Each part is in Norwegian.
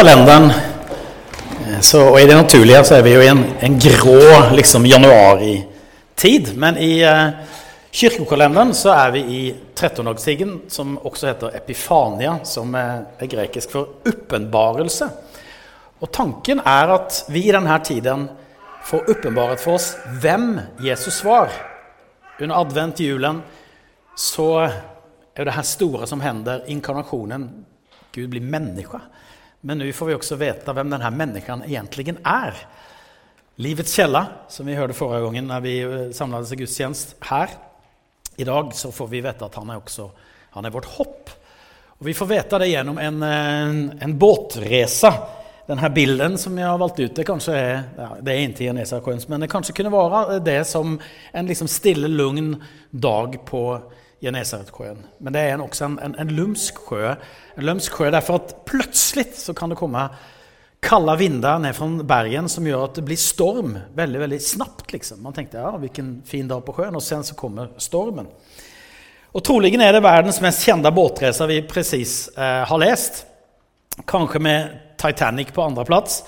kalenderen så, og i det naturlige så er vi jo i en, en grå liksom, januaritid. Men i eh, kirkekalenderen så er vi i trettondagssiggen, som også heter epifania, som er, er grekisk for uppenbarelse. Og tanken er at vi i denne tiden får åpenbaret for oss hvem Jesus var. Under advent, julen, så er det her store som hender, inkarnasjonen. Gud blir menneske. Men nu får vi också veta vem den här egentligen är. Livets källa, som vi hörde förra gången när vi eh, samlades i gudstjänst här. Idag så får vi veta att han är, också, han är vårt hopp. Och vi får veta det genom en, en, en båtresa. Den här bilden som jag har valgt ut, det kanske är, ja, det är inte Genesaretsjön, men det kanske kunde vara det som en liksom stille, lugn dag på Genesaretsjön. Men det er en, også en, en, en lumsk sjø. En lumsk sjø derfor at plutselig så kan det komme kalla vinder ned fra bergen som gjør at det blir storm veldig veldig snabbt. Liksom. Man tenkte ja, hvilken fin dag på sjøen, og sen så kommer stormen. Og trolig er det verdens mest kjente båtresa vi precis eh, har lest. Kanskje med Titanic på andreplass.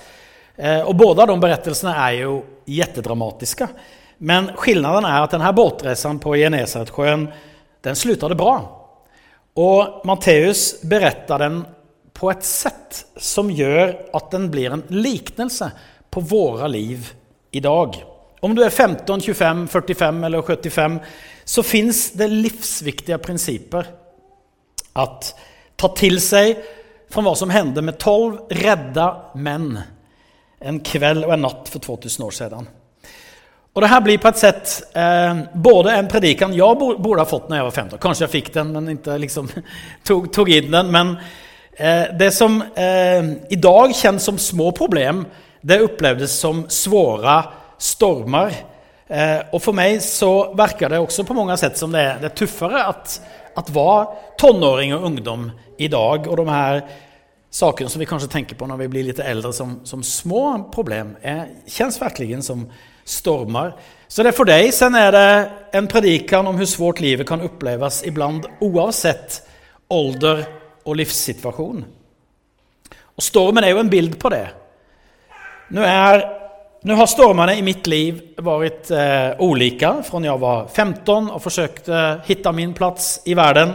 Eh, og både av de berettelsene er jo jettedramatiske. Men skillnaden er at denne båtreisen på Genesaretsjön den slutade bra. Og Matteus beretta den på et sett som gjør at den blir en liknelse på våre liv i dag. Om du er 15, 25, 45 eller 75 så fins det livsviktige principer at ta til seg fra hva som hendte med tolv redda menn en kveld og en natt for 2000 år sedan. Och det her blir på et sett eh, både en predikan jeg borde ha fått når jeg var 15. Kanskje jeg fikk den men ikke liksom tog, tog inn den. Men eh, det som eh, dag kjennes som små problem, det opplevdes som svåre stormer. Eh, for meg så virker det også på mange sett som det er, det er tøffere at, at var tonåring og ungdom i dag, og de her sakene som vi kanskje tenker på når vi blir litt eldre, som, som små problem kjennes virkelig som stormar. Så det är för dig. Sen är det en predikan om hur svårt livet kan upplevas ibland oavsett ålder och livssituation. Och stormen är ju en bild på det. Nu, är, nu har stormarna i mitt liv varit eh, olika från jag var 15 och försökte hitta min plats i världen.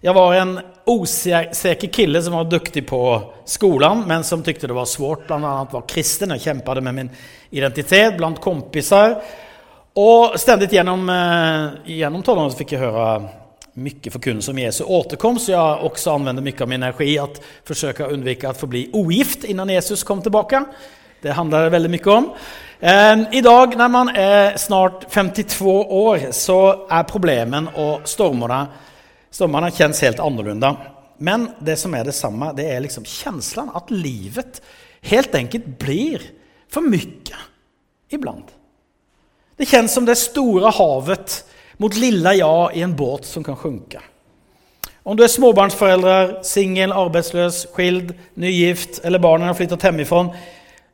Jag var en osäker kille som var duktig på skolan men som tyckte det var svårt, bland annat var kristen och kämpade med min identitet bland kompisar. Och ständigt genom, eh, genom tonåren fick jag höra mycket förkunnelse om Jesu återkomst. Så jag också använde mycket av min energi att försöka undvika att få bli ogift innan Jesus kom tillbaka. Det handler det väldigt mycket om. Eh, idag när man är snart 52 år så är problemen och stormarna Stormarna kjennes helt annorlunda. Men det som er det samme, det er liksom kjenslen at livet helt enkelt blir for mye ibland. Det kjennes som det store havet mot lilla ja i en båt som kan sjunke. Om du er småbarnsforelder, singel, arbeidsløs, skild, nygift eller barnen har flyttet hjemmefra,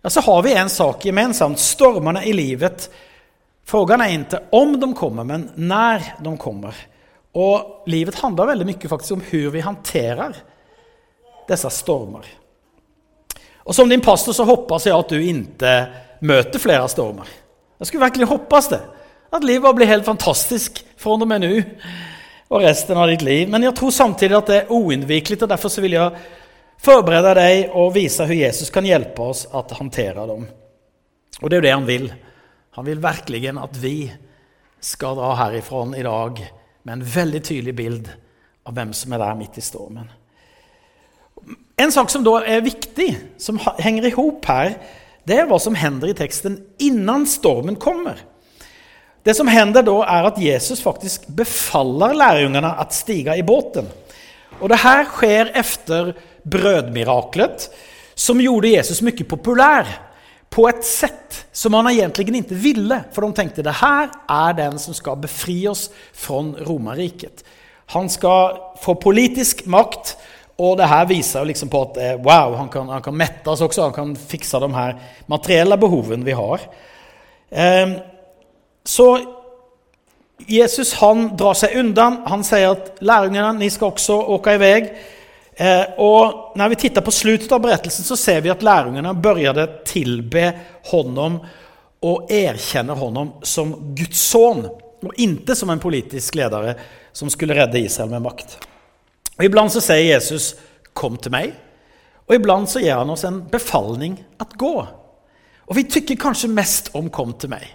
ja, så har vi en sak gemensamt, Stormene i livet. Frågan er ikke om de kommer, men når de kommer. Och livet handler veldig mye faktisk om hvordan vi håndterer disse stormer. Og som din pastor så hoppas jeg at du ikke møter flere stormer. Jeg skulle virkelig hoppas det. At livet blir helt fantastisk fra og med nu og resten av ditt liv. Men jeg tror samtidig at det er oundvikligt og derfor så vil jeg forberede deg og vise hvordan Jesus kan hjelpe oss at håndtere dem. Og det er jo det han vil. Han vil virkelig at vi skal dra herifra i med en veldig tydelig bild av hvem som er der mitt i stormen. En sak som da er viktig, som hänger ihop her, det er hva som hender i teksten innan stormen kommer. Det som hender da, er at Jesus faktisk befaller lærjungene at stiga i båten. Og det her skjer efter brødmiraklet, som gjorde Jesus mye populär på ett sätt som han egentligen inte ville. För de tänkte det här är den som ska befri oss från romarriket. Han ska få politisk makt och det här visar liksom på att eh, wow, han kan, han kan mätta oss han kan fixa de här materiella behoven vi har. Ehm, så Jesus han drar sig undan, han säger att lärjungarna, ni ska också åka iväg. Eh, og Når vi tittar på slutet av berettelsen, så ser vi att begynte å tilbe honom og erkjenne honom som Guds son og ikke som en politisk leder som skulle redde Israel med makt. Og ibland så sier Jesus kom til meg', og ibland så gir han oss en befalning at gå. Og vi tykker kanskje mest om kom til meg'.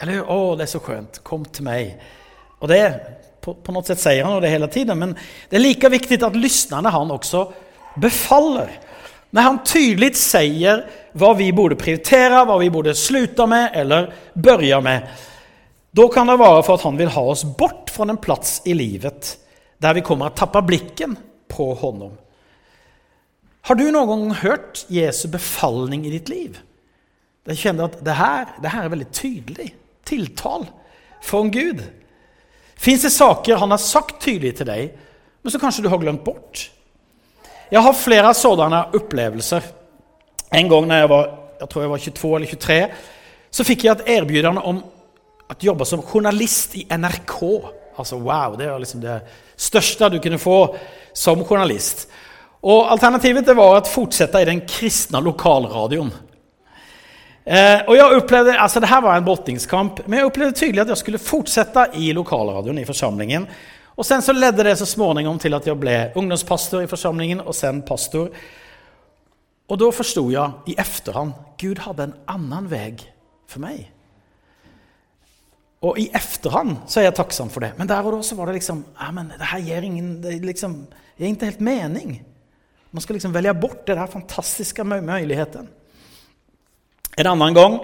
Eller 'Å, det er så skjønt'. kom til meg'. Og det på, på något sätt säger han det hela tiden, men det är lika viktigt att lyssna när han också befaller. När han tydligt säger vad vi borde prioritera, vad vi borde sluta med eller börja med. Då kan det vara för att han vill ha oss bort från en plats i livet där vi kommer att tappa blicken på honom. Har du någon gång hört Jesu befallning i ditt liv? Jag kände att det här, det här är väldigt tydligt tilltal från Gud. Finns det saker han har sagt tydelig til deg, men som kanskje du har glemt bort? Jeg har flere sådanne opplevelser. En gang da jeg var, jeg tror jeg var 22 eller 23, så fikk jeg et erbjudende om å jobbe som journalist i NRK. Altså wow, det var liksom det største du kunne få som journalist. Og alternativet var å fortsette i den kristne lokalradion. Eh, og jeg opplevde, altså det her var en brottingskamp, men jeg opplevde tydelig at jeg skulle fortsette i lokalradion i forsamlingen. Og sen så ledde det så småningom til at jeg ble ungdomspastor i forsamlingen, og sen pastor. Og da forsto jeg i efterhånd Gud hadde en annen vei for meg. Og i efterhånd så er jeg takksam for det. Men der og da så var det liksom, ja men det her gir ingen, det liksom, gir ikke helt mening. Man skal liksom velge bort den fantastiske muligheten. En annen gang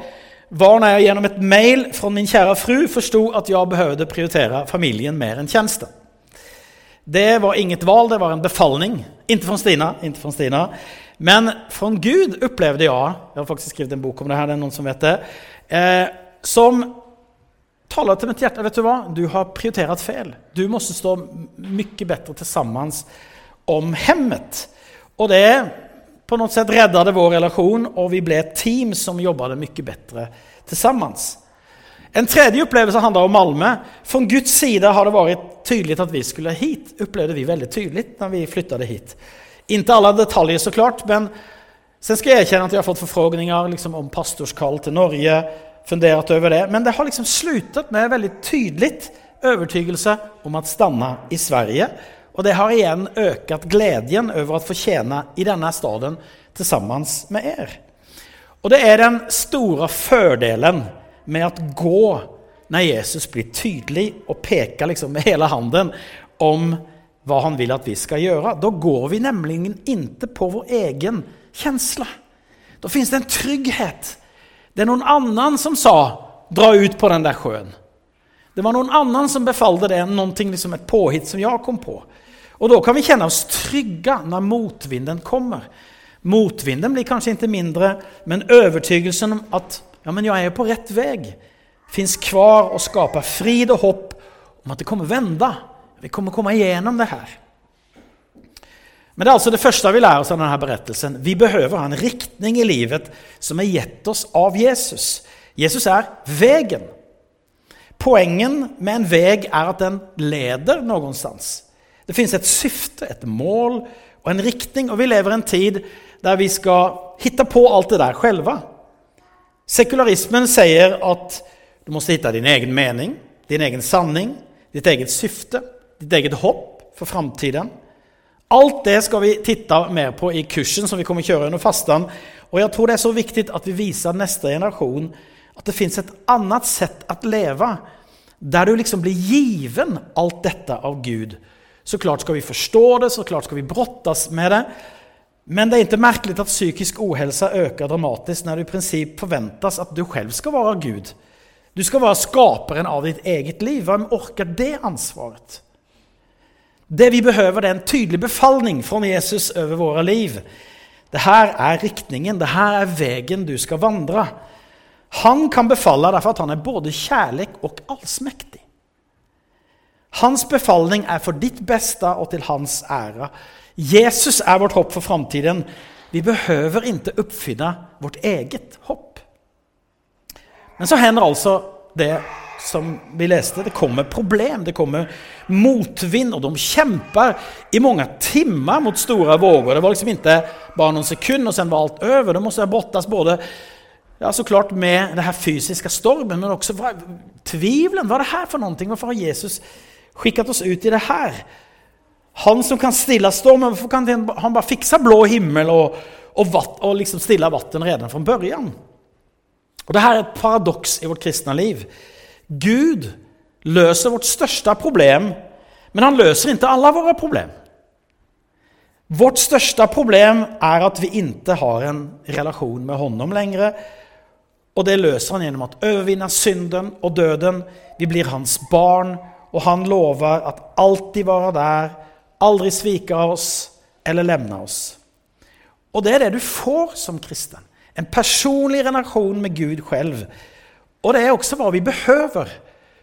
var når jeg gjennom et mail fra min kjære fru forsto at jeg behøvde prioritere familien mer enn tjänsten. Det var inget valg, det var en befalning. Inte fra Stina, inte fra Stina. Men fra Gud opplevde jeg Jeg har faktisk skrevet en bok om det her, det er noen som vet det, eh, som taler til mitt hjerte. vet du hva? Du har prioritert fel. Du måtte stå mye bedre til sammen om hemmet. Og det på något sätt räddade vår relation och vi blev ett team som jobbade mycket bättre tillsammans. En tredje upplevelse handlar om Malmö. Från Guds sida har det varit tydligt att vi skulle hit, upplevde vi väldigt tydligt när vi flyttade hit. Inte alla detaljer såklart, men sen ska jag erkänna att jag har fått förfrågningar liksom om pastorskall till Norge, funderat över det, men det har liksom slutat med väldigt tydligt övertygelse om att stanna i Sverige och det har igjen økt gleden over å få tjene i denne staden sammen med er. Og det er den store fordelen med at gå når Jesus blir tydelig og peker liksom med hele handen om hva han vil at vi skal gjøre. Da går vi nemlig inte på vår egen kjensle. Da finnes det en trygghet. Det er noen annen som sa dra ut på den der sjøen'. Det var noen annen som befalte det, någonting liksom et påhitt som jeg kom på. Och da kan vi kjenne oss trygge når motvinden kommer. Motvinden blir kanskje ikke mindre, men overtygelsen om at ja, men jeg er på rett vei, fins kvar og skaper frid og hopp om at det kommer vende. Vi kommer komme igjennom det her. Men det er altså det første vi lærer oss av denne berettelsen. Vi behøver ha en riktning i livet som er gitt oss av Jesus. Jesus er veien. Poenget med en vei er at den leder någonstans. Det fins et syfte, et mål og en riktning Og vi lever i en tid der vi skal hitte på alt det der själva. Sekularismen sier at du må hitte din egen mening, din egen sanning, ditt eget syfte, ditt eget hopp for framtiden. Alt det skal vi titte mer på i kursen som vi kommer kjøre under fastan. Og jeg tror det er så viktig at vi viser neste generation at det fins et annet sett å leve, der du liksom blir given alt dette av Gud Såklart skal vi forstå det, så klart skal vi brottas med det. Men det är inte märkligt att psykisk ohälsa ökar dramatiskt när det i princip forventes at du selv skal være Gud. Du skal være skaperen av ditt eget liv. Hvem orker det ansvaret? Det vi behøver, det er en tydelig befalning fra Jesus over våre liv. Det her er riktningen, det her er veien du skal vandre. Han kan befale deg for at han er både kjærlig og allsmäktig. Hans befaling er for ditt beste og til hans ære. Jesus er vårt hopp for framtiden. Vi behøver ikke oppfinne vårt eget hopp. Men så hender altså det som vi leste, det kommer problem, det kommer motvind, og de kjemper i mange timer mot store våger. Det var liksom ikke bare noen sekunder, og sen var alt over. De måtte ha brottas både ja, så klart med den fysiske stormen, men også tvivlen. Hva er det her for noe? Hvorfor har Jesus skickat oss ut i det här? Han som kan stilla stormen, varför kan han bara fixa blå himmel och, och, vatt, och liksom stilla vatten redan från början? Och Det här är ett paradox i vårt kristna liv. Gud löser vårt största problem, men han löser inte alla våra problem. Vårt största problem är att vi inte har en relation med honom längre. Och det löser han genom att övervinna synden och döden. Vi blir hans barn och han lover at alltid være der, aldri svika oss eller lemne oss. Og det er det du får som kristen. En personlig relasjon med Gud selv. Og det er også hva vi behøver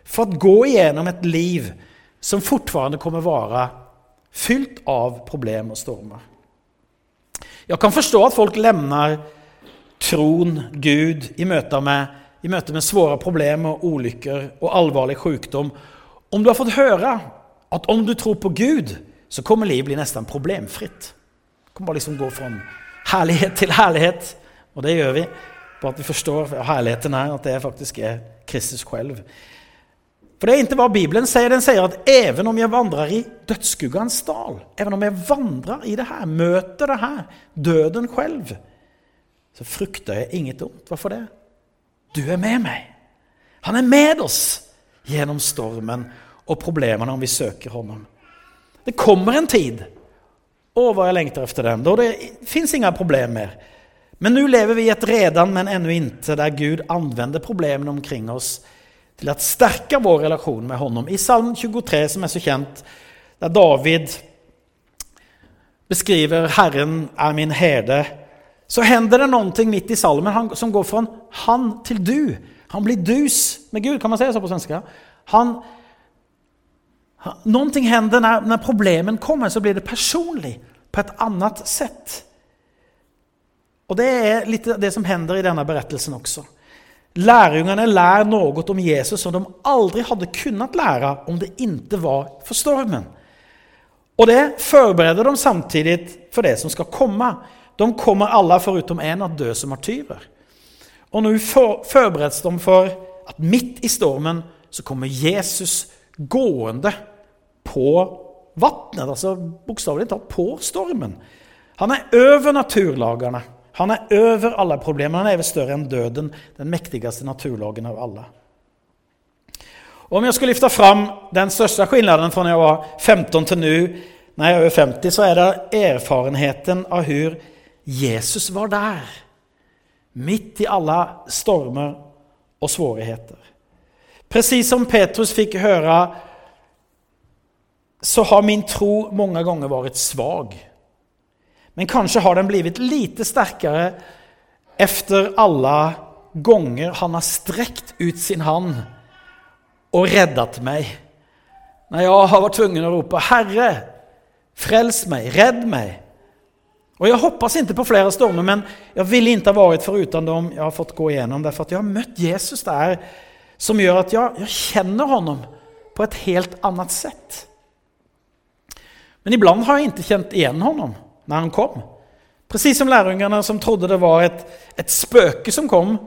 for å gå igjennom et liv som fortfarande kommer vare fylt av problem og stormer. Jeg kan forstå at folk lemner tron, Gud, i møte med, med svåre problemer, ulykker og alvorlig sjukdom. Om du har fått høre at om du tror på Gud så kommer livet bli nesten problemfritt. Du kan bare liksom gå fra herlighet til herlighet, og det gjør vi på at vi forstår herligheten her, at det faktisk er Kristus selv. For det er ikke hva Bibelen sier. den sier at even om jeg vandrer i dödsskuggans dal, even om jeg vandrer i det her, møter det her, døden selv, så frykter jeg inget ont. Hvorfor det? Du er med meg. Han er med oss gjennom stormen och problemene om vi søker honom. Det kommer en tid, åh hva jeg lengter efter den, da det fins inga problem mer. Men nå lever vi i et redan men ennå inte der Gud anvender problemene omkring oss til å stärka vår relation med honom. I psalm 23 som er så kjent, der David beskriver Herren er min herde, så hender det noe midt i salmen som går fra han til du. Han blir dus med Gud, kan man säga så på svenska? Han, någonting händer när, när problemen kommer, så blir det personlig på ett annat sätt. Och det är lite det som händer i denna berättelsen också. Lärjungarna lär något om Jesus som de aldrig hade kunnat lära om det inte var för stormen. Och det förbereder de samtidigt för det som ska komma. De kommer alla förutom en att dö som martyrer. Och nu förbereds de för att mitt i stormen så kommer Jesus gående på vattnet, altså bokstavelig talt på stormen. Han er over naturlagene. Han er over alle problemer. han er även større enn døden, den mektigste naturlagen av alle. Og om jeg skulle lyfta fram den største skillnaden fra da jeg var 15 til nå, når jeg er over 50, så er det erfarenheten av hvor Jesus var der. Midt i alle stormer og svårigheter. Precis som Petrus fikk höra så har min tro mange ganger vært svag. Men kanskje har den blivit lite sterkere efter alle ganger han har strekt ut sin hand og reddet meg. Når jeg har vært tvungen å rope Herre, frels meg, redd meg'. Og Jeg hoppas ikke på flere stormer, men jeg ville ikke ha vært foruten dem jeg har fått gå igjennom. Derfor at jeg har møtt Jesus der, som gjør at jeg, jeg kjenner honom på et helt annet sätt. Men ibland har jag inte känt igen honom när han kom. Precis som lärjungarna som trodde det var ett, ett spöke som kom,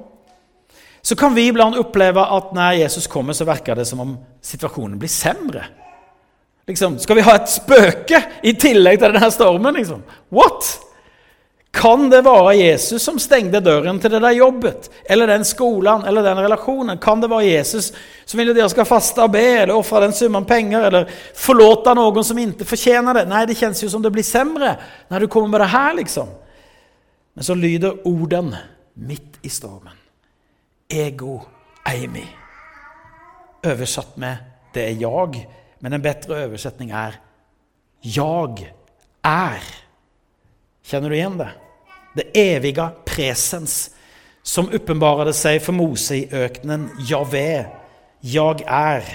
så kan vi ibland uppleva att när Jesus kommer så verkar det som om situationen blir sämre. Liksom, ska vi ha ett spöke i tillägg till den här stormen? Liksom? What? Kan det være Jesus som stengte døren til det der jobbet? Eller den skolen, eller den relasjonen? Kan det være Jesus som vil at dere skal faste og be, eller ofre den summen penger, eller forlate noen som ikke fortjener det? Nei, det kjennes jo som det blir semre når du kommer med det her, liksom. Men så lyder orden mitt i stormen. Ego eimi. Oversatt med det er jeg', men en bedre oversetning er jag er'. Kjenner du igjen det? Det evige presens som uppenbarade seg for Mose i öknen, Javé, jeg er.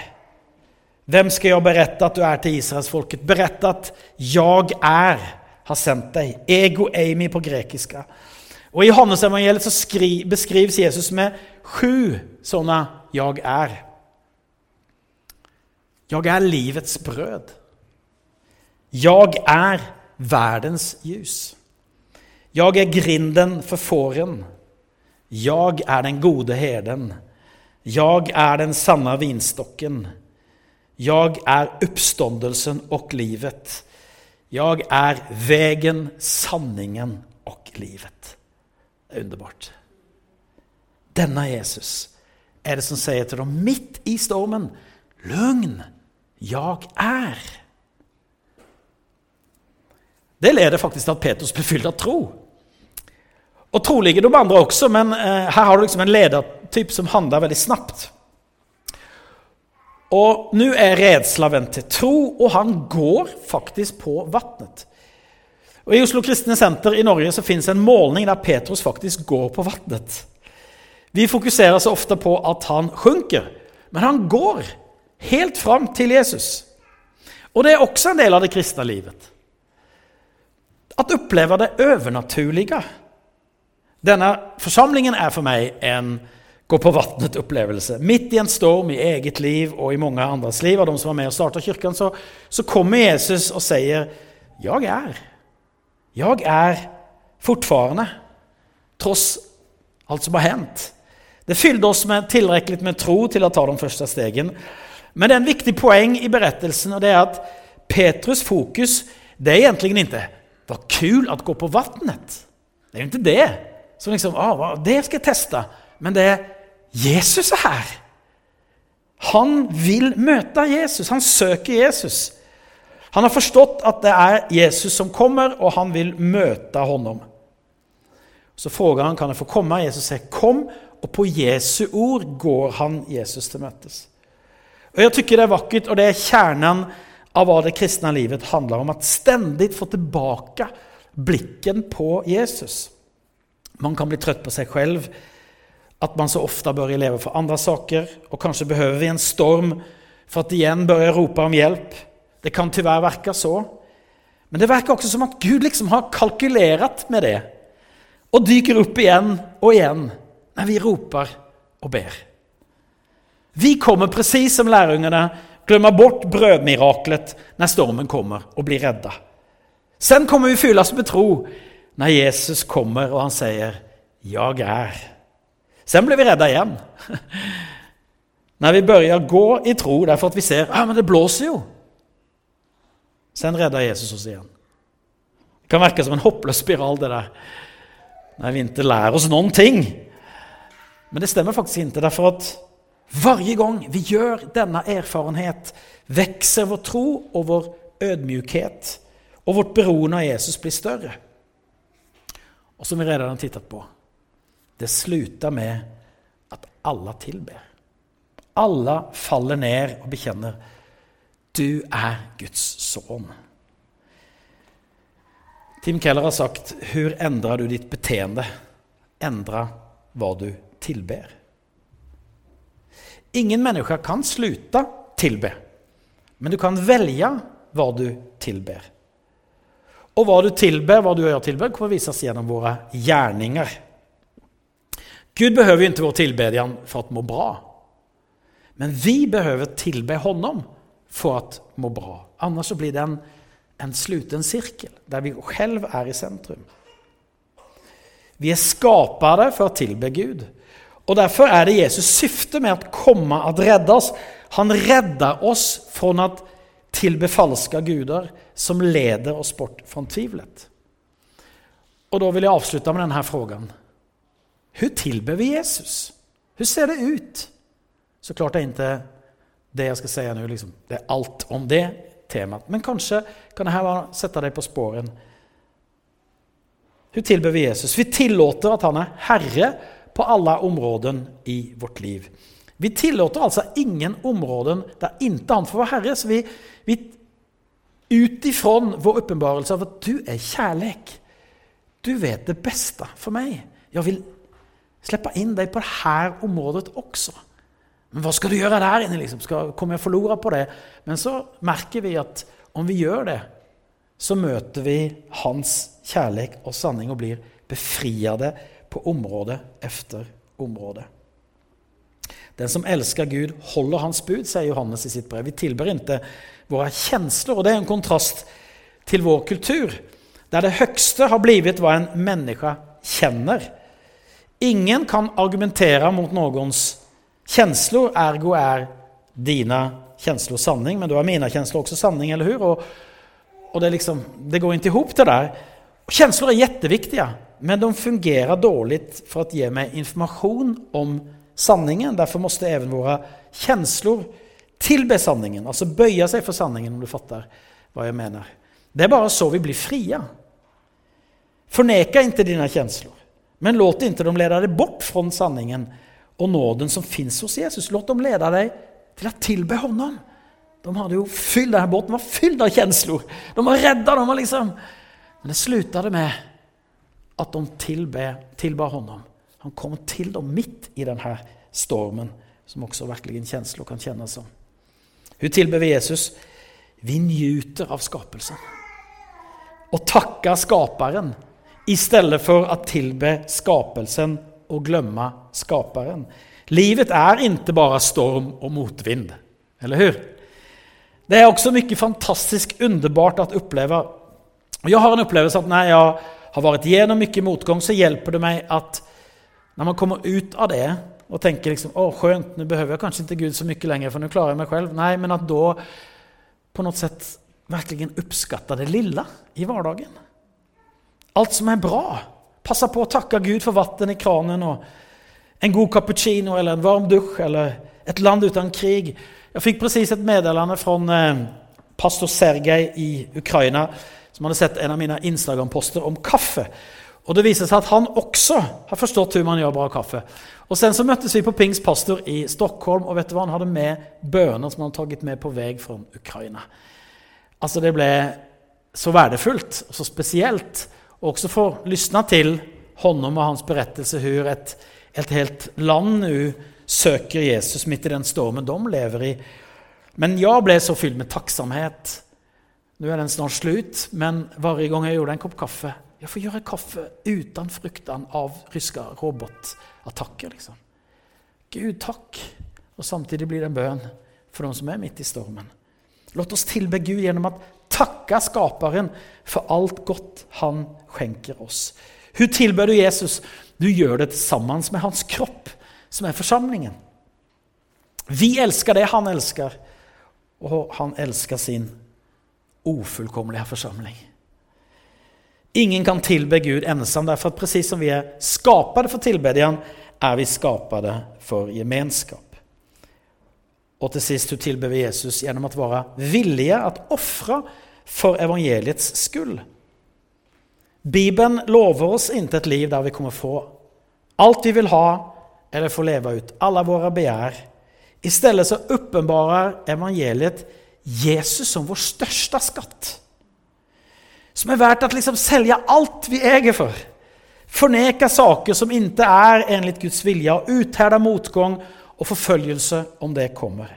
Vem skal jeg berette at du er til israelsfolket? Berette at jeg er har sendt deg. Ego eimi på grekiske. Og i Johannesevangeliet så beskrivs Jesus med sju sånne 'jeg er'. Jeg er livets brød. Jeg er verdens ljus. Jag är grinden för fåren. Jag är den gode herden. Jag är den sanna vinstocken. Jag är uppståndelsen och livet. Jag är vägen, sanningen och livet. Det är underbart. Denna Jesus är det som säger till dem mitt i stormen, lugn, jag är. Det leder faktisk til at Petrus blir fylt av tro. Og trolig de andre også, men eh, her har du liksom en ledertyp som handler veldig snabbt. Og nå er redsla vendt til tro, og han går faktisk på vannet. Og I Oslo Kristne Senter i Norge så finnes en målning der Petrus faktisk går på vannet. Vi fokuserer så ofte på at han sjunker, men han går helt fram til Jesus. Og det er også en del av det kristne livet. At oppleve det övernaturliga. Denna forsamlingen er for meg en gå-på-vatnet-upplevelse. Midt i en storm i eget liv og i mange andres liv, av de som var med og starta kirken, så, så kommer Jesus og sier, Jag er. Jag er fortfarende, tross alt som har hendt.' Det fylte oss med tilrekkelig med tro til å ta de første stegen. Men det er en viktig poeng i berettelsen, og det er at Petrus fokus, det er egentlig ikke «Det var kul at gå på vattnet. Det er jo ikke det. Som liksom, ah, det skal jeg teste. Men det er Jesus er her. Han vil møte Jesus, han søker Jesus. Han har forstått at det er Jesus som kommer og han vil møte honom. Så spør han kan jeg få komme. Jesus sier kom og på Jesu ord går han Jesus til møtes. Og Jeg tykker det er vakkert, og det er kjernen av hva det kristne livet handler om. At stendig få tilbake blikken på Jesus. Man kan bli trøtt på seg selv, at man så ofte bør leve for andre saker. Og kanskje behøver vi en storm for at igjen bør rope om hjelp. Det kan tyvärr virke så. Men det virker også som at Gud liksom har kalkylert med det. Og dyker opp igjen og igjen når vi roper og ber. Vi kommer precis som lærjungene glömma bort brödmiraklet när stormen kommer och blir rädda. Sen kommer vi fyllas med tro när Jesus kommer og han sier Jag er'. Sen blir vi redda igjen. Når vi börjar gå i tro derfor at vi ser ah, men det blåser jo. Sen redder Jesus oss igjen. Det kan virke som en hoppløs spiral det der. Når vi ikke lærer oss noen ting. Men det stemmer faktisk ikke. derfor at varje gang vi gjør denne erfarenhet vokser vår tro og vår ødmykhet, og vårt beroende av Jesus blir större. Och som vi redan har tittat på, det slutar med att alla tillber. Alla faller ned och bekänner du er Guds son. Tim Keller har sagt hur endrer du ditt beteende? Endre hva du tilber. Ingen mennesker kan sluta tilbe, men du kan velge hva du tillber. Och hva du tilber, hva du gjør tilber, kommer vises gjennom våre gjerninger. Gud behøver jo ikke vår tillbedjan for att må bra. Men vi behøver tilbe honom for att må bra. Annars blir det en, en sluten sirkel, der vi selv er i sentrum. Vi er skapade for å tilbe Gud. Og Derfor er det Jesus syfte med å komme at redde oss. Han redder oss från att tillbe falske guder som leder oss bort fra tvivlet. Og da vil jeg avslutte med denne frågan. Hur tilber vi Jesus? Hvordan ser det ut? Såklart er ikke det jeg skal si nå, liksom, det er alt om det temaet. Men kanskje kan jeg sette deg på spåren. Hur tilber vi Jesus? Vi tillater at han er Herre på alle områden i vårt liv. Vi tillater altså ingen områder der inte han får være Herre. Så vi, vi, utifrån vår åpenbarelse av at du er kärlek, du vet det beste for meg. Jeg vil slippe inn deg på dette området også. Men hva skal du gjøre der inne? Liksom? Skal, kommer jag förlora på det? Men så merker vi at om vi gjør det så møter vi hans kjærlighet og sanning og blir befriede på område efter område. Den som elsker Gud, holder hans bud, sier Johannes i sitt brev. Vi tilber ikke våre kjensler. Og det er en kontrast til vår kultur, der det høgste har blitt hva en menneske kjenner. Ingen kan argumentere mot noens kjensler, ergo er dina kjensler sanning. Men da er mine kjensler også sanning, eller hur? Og, og det, liksom, det, går ikke ihop det der. Kjensler er kjempeviktige, men de fungerer dårlig for å gi meg informasjon om sanningen. Derfor måste även våre känslor tilbe sanningen, altså bøye seg for sanningen, om du fatter hva jeg mener. Det er bare så vi blir fria. Forneka ikke dine känslor, men låt ikke dem lede deg bort fra sanningen og nåden som finnes hos Jesus. Låt dem lede deg til å tilbe honom. De hadde jo fylt, denne båten var fylt av känslor. De var redda. De var liksom... Men det slutade med at de tilbe, tilba honom. Han kom til dem midt i denne stormen, som også virkelig en kjensle kan kjennes som. Hun tilber Jesus? Vi njuter av skapelsen. Og takker skaperen i stedet for å tilbe skapelsen og glemme skaperen. Livet er ikke bare storm og motvind, eller hur? Det er også mye fantastisk underbart å oppleve. Jeg har en opplevelse at når jeg har vært gjennom mye motgang, så hjelper det meg at når man kommer ut av det og tenker liksom, å skjønt, nå behøver jeg kanskje ikke Gud så mye lenger, for nå klarer jeg meg selv. Nei, men at da på noe sett virkelig oppskatte det lille i hverdagen. Alt som er bra. Passe på å takke Gud for vann i kranen og en god cappuccino eller en varm dusj eller et land uten krig. Jeg fikk presis et meddelende fra eh, pastor Sergej i Ukraina, som hadde sett en av mine Instagram-poster om kaffe. Og Det viser seg at han også har forstått hvordan man gjør bra kaffe. Og Sen så møttes vi på Pings pastor i Stockholm, og vet du hva? han hadde med bønner som han hadde tatt med på vei fra Ukraina. Altså Det ble så verdifullt og så spesielt, og også få lysna til honom og hans berettelse hvor et, et helt land nå søker Jesus midt i den stormen de lever i. Men jeg ble så fylt med takksomhet. Nå er den snart slutt, men hver gang jeg gjorde en kopp kaffe jeg får gjøre kaffe uten frukten av ryske robotattacker. Liksom. Gud, takk. Og samtidig blir det en bønn for de som er midt i stormen. Låt oss tilbe Gud gjennom å takke Skaperen for alt godt Han skjenker oss. Hvordan tilber du Jesus? Du gjør det sammen med hans kropp, som er forsamlingen. Vi elsker det han elsker, og han elsker sin ofullkomlige forsamling. Ingen kan tilbe Gud ensam, därför att precis som vi er skapade for tillbedjan er vi skapade for gemenskap. Og til sist hur tillber vi Jesus gjennom å være villiga att offra for evangeliets skull. Bibeln lover oss ikke et liv der vi kommer få alt vi vil ha eller få leve ut, alle våre begjær. I stedet så uppenbarar evangeliet Jesus som vår største skatt som er verdt å liksom selge alt vi eier for. Forneka saker som ikke er enligt Guds vilje, og uthärda motgång og forfølgelse om det kommer.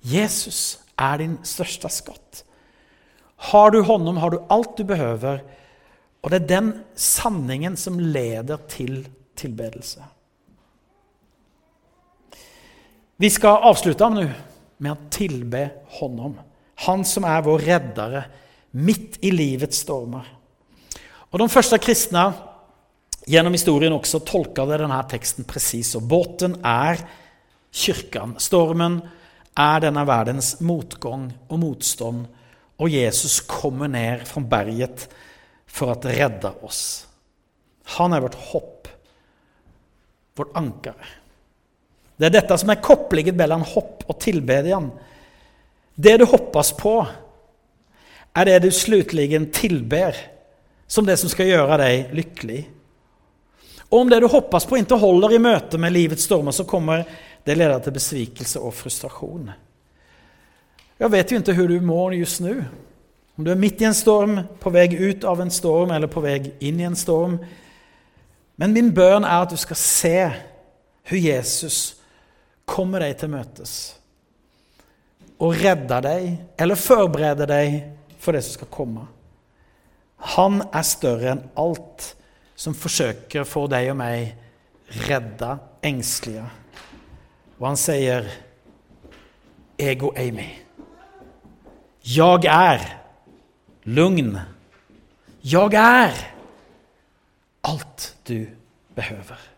Jesus er din største skatt. Har du honom har du alt du behøver, og det er den sanningen som leder til tilbedelse. Vi skal avslutte nå med å tilbe honom, han som er vår reddere, midt i livets stormer. Og De første kristne gjennom historien også tolka denne teksten presis. Og båten er kirken. Stormen er denne verdens motgang og motstand. Og Jesus kommer ned fra berget for å redde oss. Han er vårt hopp, vårt anker. Det er dette som er koblingen mellom hopp og tilbedelse. Det du hoppes på, er det du slutligen tilber, som det som skal gjøre deg lykkelig. Og om det du hoppas på, ikke holder i møte med livets stormer, så kommer det lede til besvikelse og frustrasjon. Jeg vet jo ikke hvordan du mår just nå. Om du er midt i en storm, på vei ut av en storm eller på vei inn i en storm. Men min bønn er at du skal se hvor Jesus kommer deg til møtes og redder deg eller forbereder deg for det som skal komme. Han er større enn alt som forsøker å få deg og meg redda, engstelige. Og han sier, 'Ego Amy, jeg er lugn. Jeg er alt du behøver.'